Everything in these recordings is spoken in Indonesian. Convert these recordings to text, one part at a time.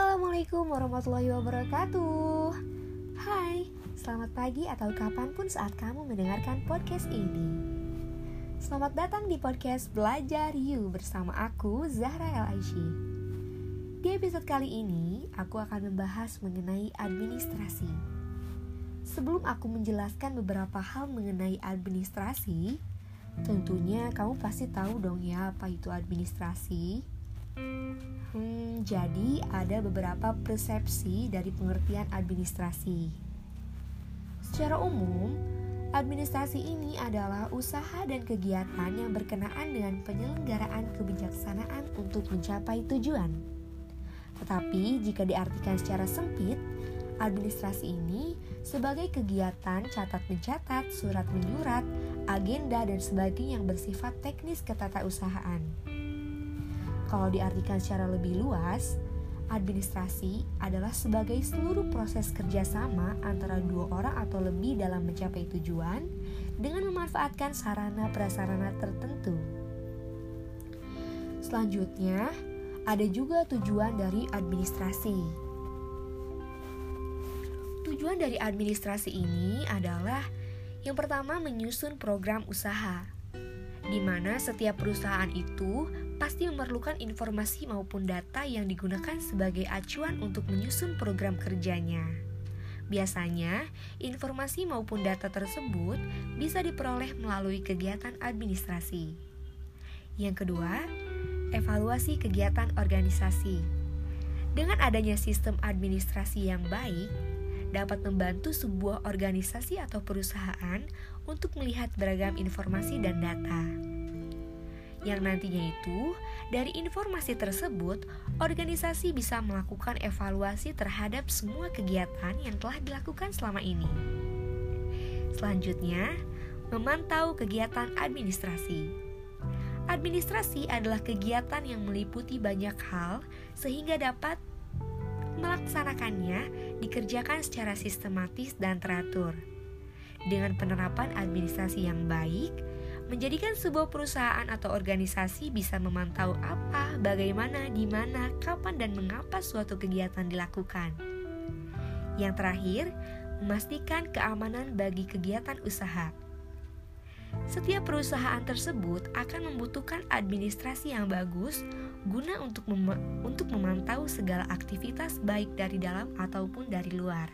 Assalamualaikum warahmatullahi wabarakatuh. Hai, selamat pagi atau kapan pun saat kamu mendengarkan podcast ini. Selamat datang di podcast Belajar You bersama aku, Zahra El Aishi. Di episode kali ini, aku akan membahas mengenai administrasi. Sebelum aku menjelaskan beberapa hal mengenai administrasi Tentunya kamu pasti tahu dong ya apa itu administrasi Hmm, jadi ada beberapa persepsi dari pengertian administrasi. Secara umum, administrasi ini adalah usaha dan kegiatan yang berkenaan dengan penyelenggaraan kebijaksanaan untuk mencapai tujuan. Tetapi jika diartikan secara sempit, administrasi ini sebagai kegiatan catat mencatat, surat menyurat, agenda dan sebagainya yang bersifat teknis ketatausahaan. Kalau diartikan secara lebih luas, administrasi adalah sebagai seluruh proses kerjasama antara dua orang atau lebih dalam mencapai tujuan dengan memanfaatkan sarana prasarana tertentu. Selanjutnya, ada juga tujuan dari administrasi. Tujuan dari administrasi ini adalah yang pertama menyusun program usaha, di mana setiap perusahaan itu pasti memerlukan informasi maupun data yang digunakan sebagai acuan untuk menyusun program kerjanya. Biasanya, informasi maupun data tersebut bisa diperoleh melalui kegiatan administrasi. Yang kedua, evaluasi kegiatan organisasi. Dengan adanya sistem administrasi yang baik, dapat membantu sebuah organisasi atau perusahaan untuk melihat beragam informasi dan data yang nantinya itu dari informasi tersebut organisasi bisa melakukan evaluasi terhadap semua kegiatan yang telah dilakukan selama ini. Selanjutnya, memantau kegiatan administrasi. Administrasi adalah kegiatan yang meliputi banyak hal sehingga dapat melaksanakannya dikerjakan secara sistematis dan teratur. Dengan penerapan administrasi yang baik, menjadikan sebuah perusahaan atau organisasi bisa memantau apa, bagaimana, di mana, kapan, dan mengapa suatu kegiatan dilakukan. Yang terakhir, memastikan keamanan bagi kegiatan usaha. Setiap perusahaan tersebut akan membutuhkan administrasi yang bagus guna untuk mem untuk memantau segala aktivitas baik dari dalam ataupun dari luar.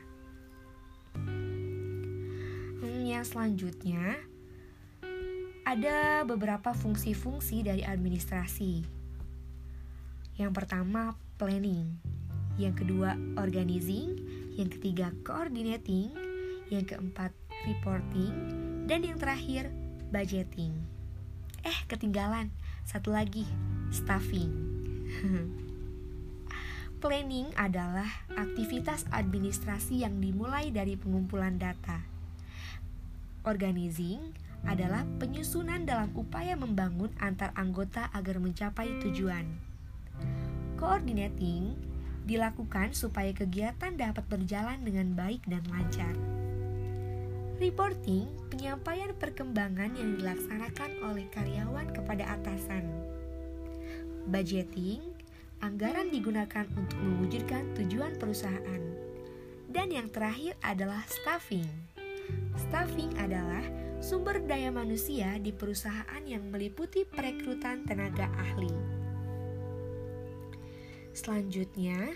Hmm, yang selanjutnya, ada beberapa fungsi-fungsi dari administrasi. Yang pertama, planning. Yang kedua, organizing. Yang ketiga, coordinating. Yang keempat, reporting. Dan yang terakhir, budgeting. Eh, ketinggalan. Satu lagi, staffing. Planning adalah aktivitas administrasi yang dimulai dari pengumpulan data. Organizing adalah penyusunan dalam upaya membangun antar anggota agar mencapai tujuan. Coordinating dilakukan supaya kegiatan dapat berjalan dengan baik dan lancar. Reporting penyampaian perkembangan yang dilaksanakan oleh karyawan kepada atasan. Budgeting anggaran digunakan untuk mewujudkan tujuan perusahaan. Dan yang terakhir adalah staffing. Staffing adalah sumber daya manusia di perusahaan yang meliputi perekrutan tenaga ahli. Selanjutnya,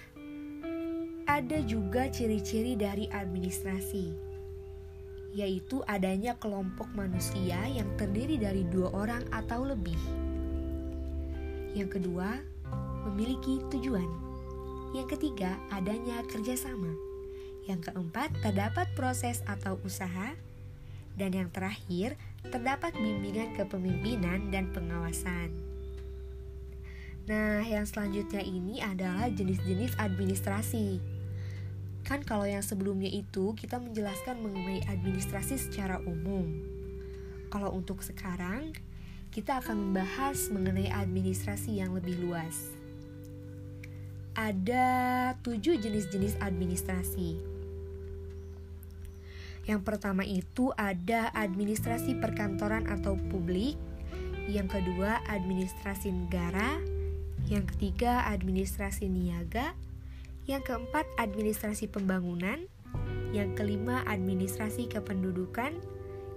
ada juga ciri-ciri dari administrasi, yaitu adanya kelompok manusia yang terdiri dari dua orang atau lebih. Yang kedua, memiliki tujuan. Yang ketiga, adanya kerjasama. Yang keempat, terdapat proses atau usaha dan yang terakhir, terdapat bimbingan kepemimpinan dan pengawasan. Nah, yang selanjutnya ini adalah jenis-jenis administrasi. Kan kalau yang sebelumnya itu kita menjelaskan mengenai administrasi secara umum. Kalau untuk sekarang, kita akan membahas mengenai administrasi yang lebih luas. Ada tujuh jenis-jenis administrasi. Yang pertama itu ada administrasi perkantoran atau publik, yang kedua administrasi negara, yang ketiga administrasi niaga, Yang keempat, administrasi pembangunan. Yang kelima, administrasi kependudukan.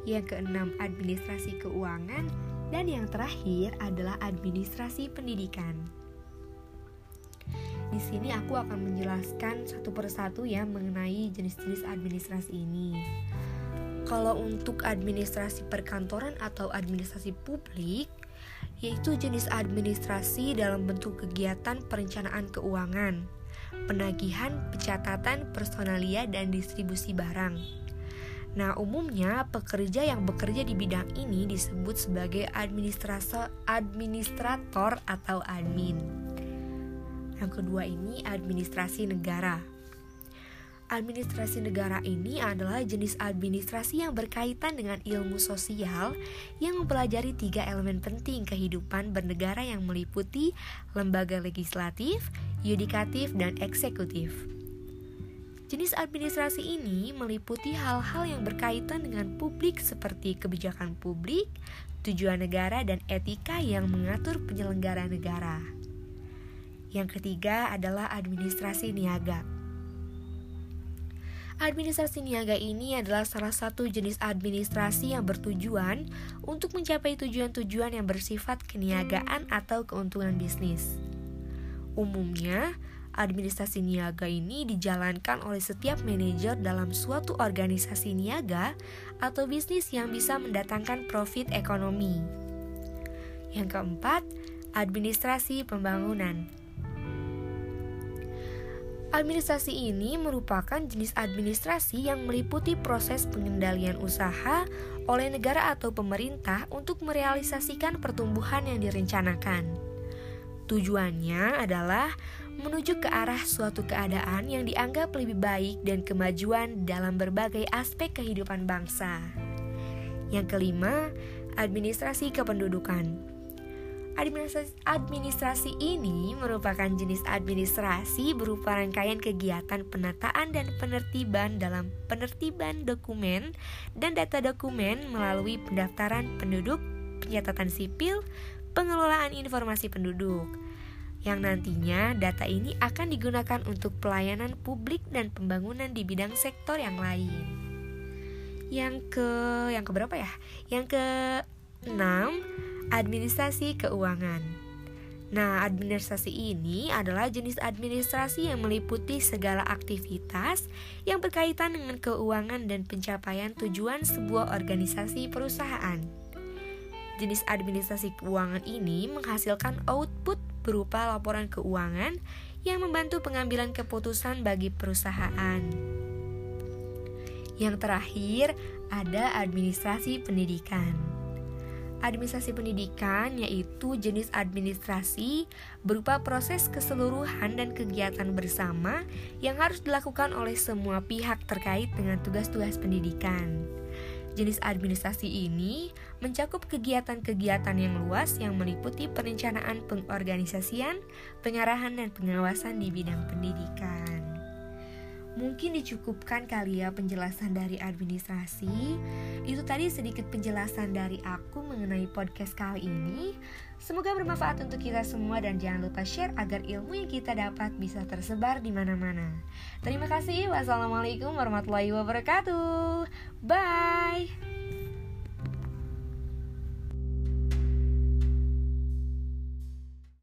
Yang keenam, administrasi keuangan. Dan yang terakhir adalah administrasi pendidikan. Di sini aku akan menjelaskan satu persatu ya mengenai jenis-jenis administrasi ini. Kalau untuk administrasi perkantoran atau administrasi publik, yaitu jenis administrasi dalam bentuk kegiatan perencanaan keuangan, penagihan, pencatatan, personalia, dan distribusi barang. Nah, umumnya pekerja yang bekerja di bidang ini disebut sebagai administrator, atau admin. Yang kedua ini administrasi negara. Administrasi negara ini adalah jenis administrasi yang berkaitan dengan ilmu sosial yang mempelajari tiga elemen penting kehidupan bernegara yang meliputi lembaga legislatif, yudikatif, dan eksekutif. Jenis administrasi ini meliputi hal-hal yang berkaitan dengan publik seperti kebijakan publik, tujuan negara, dan etika yang mengatur penyelenggara negara. Yang ketiga adalah administrasi niaga. Administrasi niaga ini adalah salah satu jenis administrasi yang bertujuan untuk mencapai tujuan-tujuan yang bersifat keniagaan atau keuntungan bisnis. Umumnya, administrasi niaga ini dijalankan oleh setiap manajer dalam suatu organisasi niaga atau bisnis yang bisa mendatangkan profit ekonomi. Yang keempat, administrasi pembangunan. Administrasi ini merupakan jenis administrasi yang meliputi proses pengendalian usaha oleh negara atau pemerintah untuk merealisasikan pertumbuhan yang direncanakan. Tujuannya adalah menuju ke arah suatu keadaan yang dianggap lebih baik dan kemajuan dalam berbagai aspek kehidupan bangsa. Yang kelima, administrasi kependudukan. Administrasi, administrasi ini merupakan jenis administrasi berupa rangkaian kegiatan penataan dan penertiban dalam penertiban dokumen dan data dokumen melalui pendaftaran penduduk, pencatatan sipil, pengelolaan informasi penduduk. Yang nantinya data ini akan digunakan untuk pelayanan publik dan pembangunan di bidang sektor yang lain. Yang ke yang ke berapa ya? Yang ke 6 Administrasi keuangan. Nah, administrasi ini adalah jenis administrasi yang meliputi segala aktivitas yang berkaitan dengan keuangan dan pencapaian tujuan sebuah organisasi perusahaan. Jenis administrasi keuangan ini menghasilkan output berupa laporan keuangan yang membantu pengambilan keputusan bagi perusahaan. Yang terakhir, ada administrasi pendidikan. Administrasi pendidikan yaitu jenis administrasi berupa proses keseluruhan dan kegiatan bersama yang harus dilakukan oleh semua pihak terkait dengan tugas-tugas pendidikan. Jenis administrasi ini mencakup kegiatan-kegiatan yang luas yang meliputi perencanaan pengorganisasian, pengarahan, dan pengawasan di bidang pendidikan. Mungkin dicukupkan kali ya penjelasan dari administrasi. Itu tadi sedikit penjelasan dari aku mengenai podcast kali ini. Semoga bermanfaat untuk kita semua dan jangan lupa share agar ilmu yang kita dapat bisa tersebar di mana-mana. Terima kasih. Wassalamualaikum warahmatullahi wabarakatuh. Bye.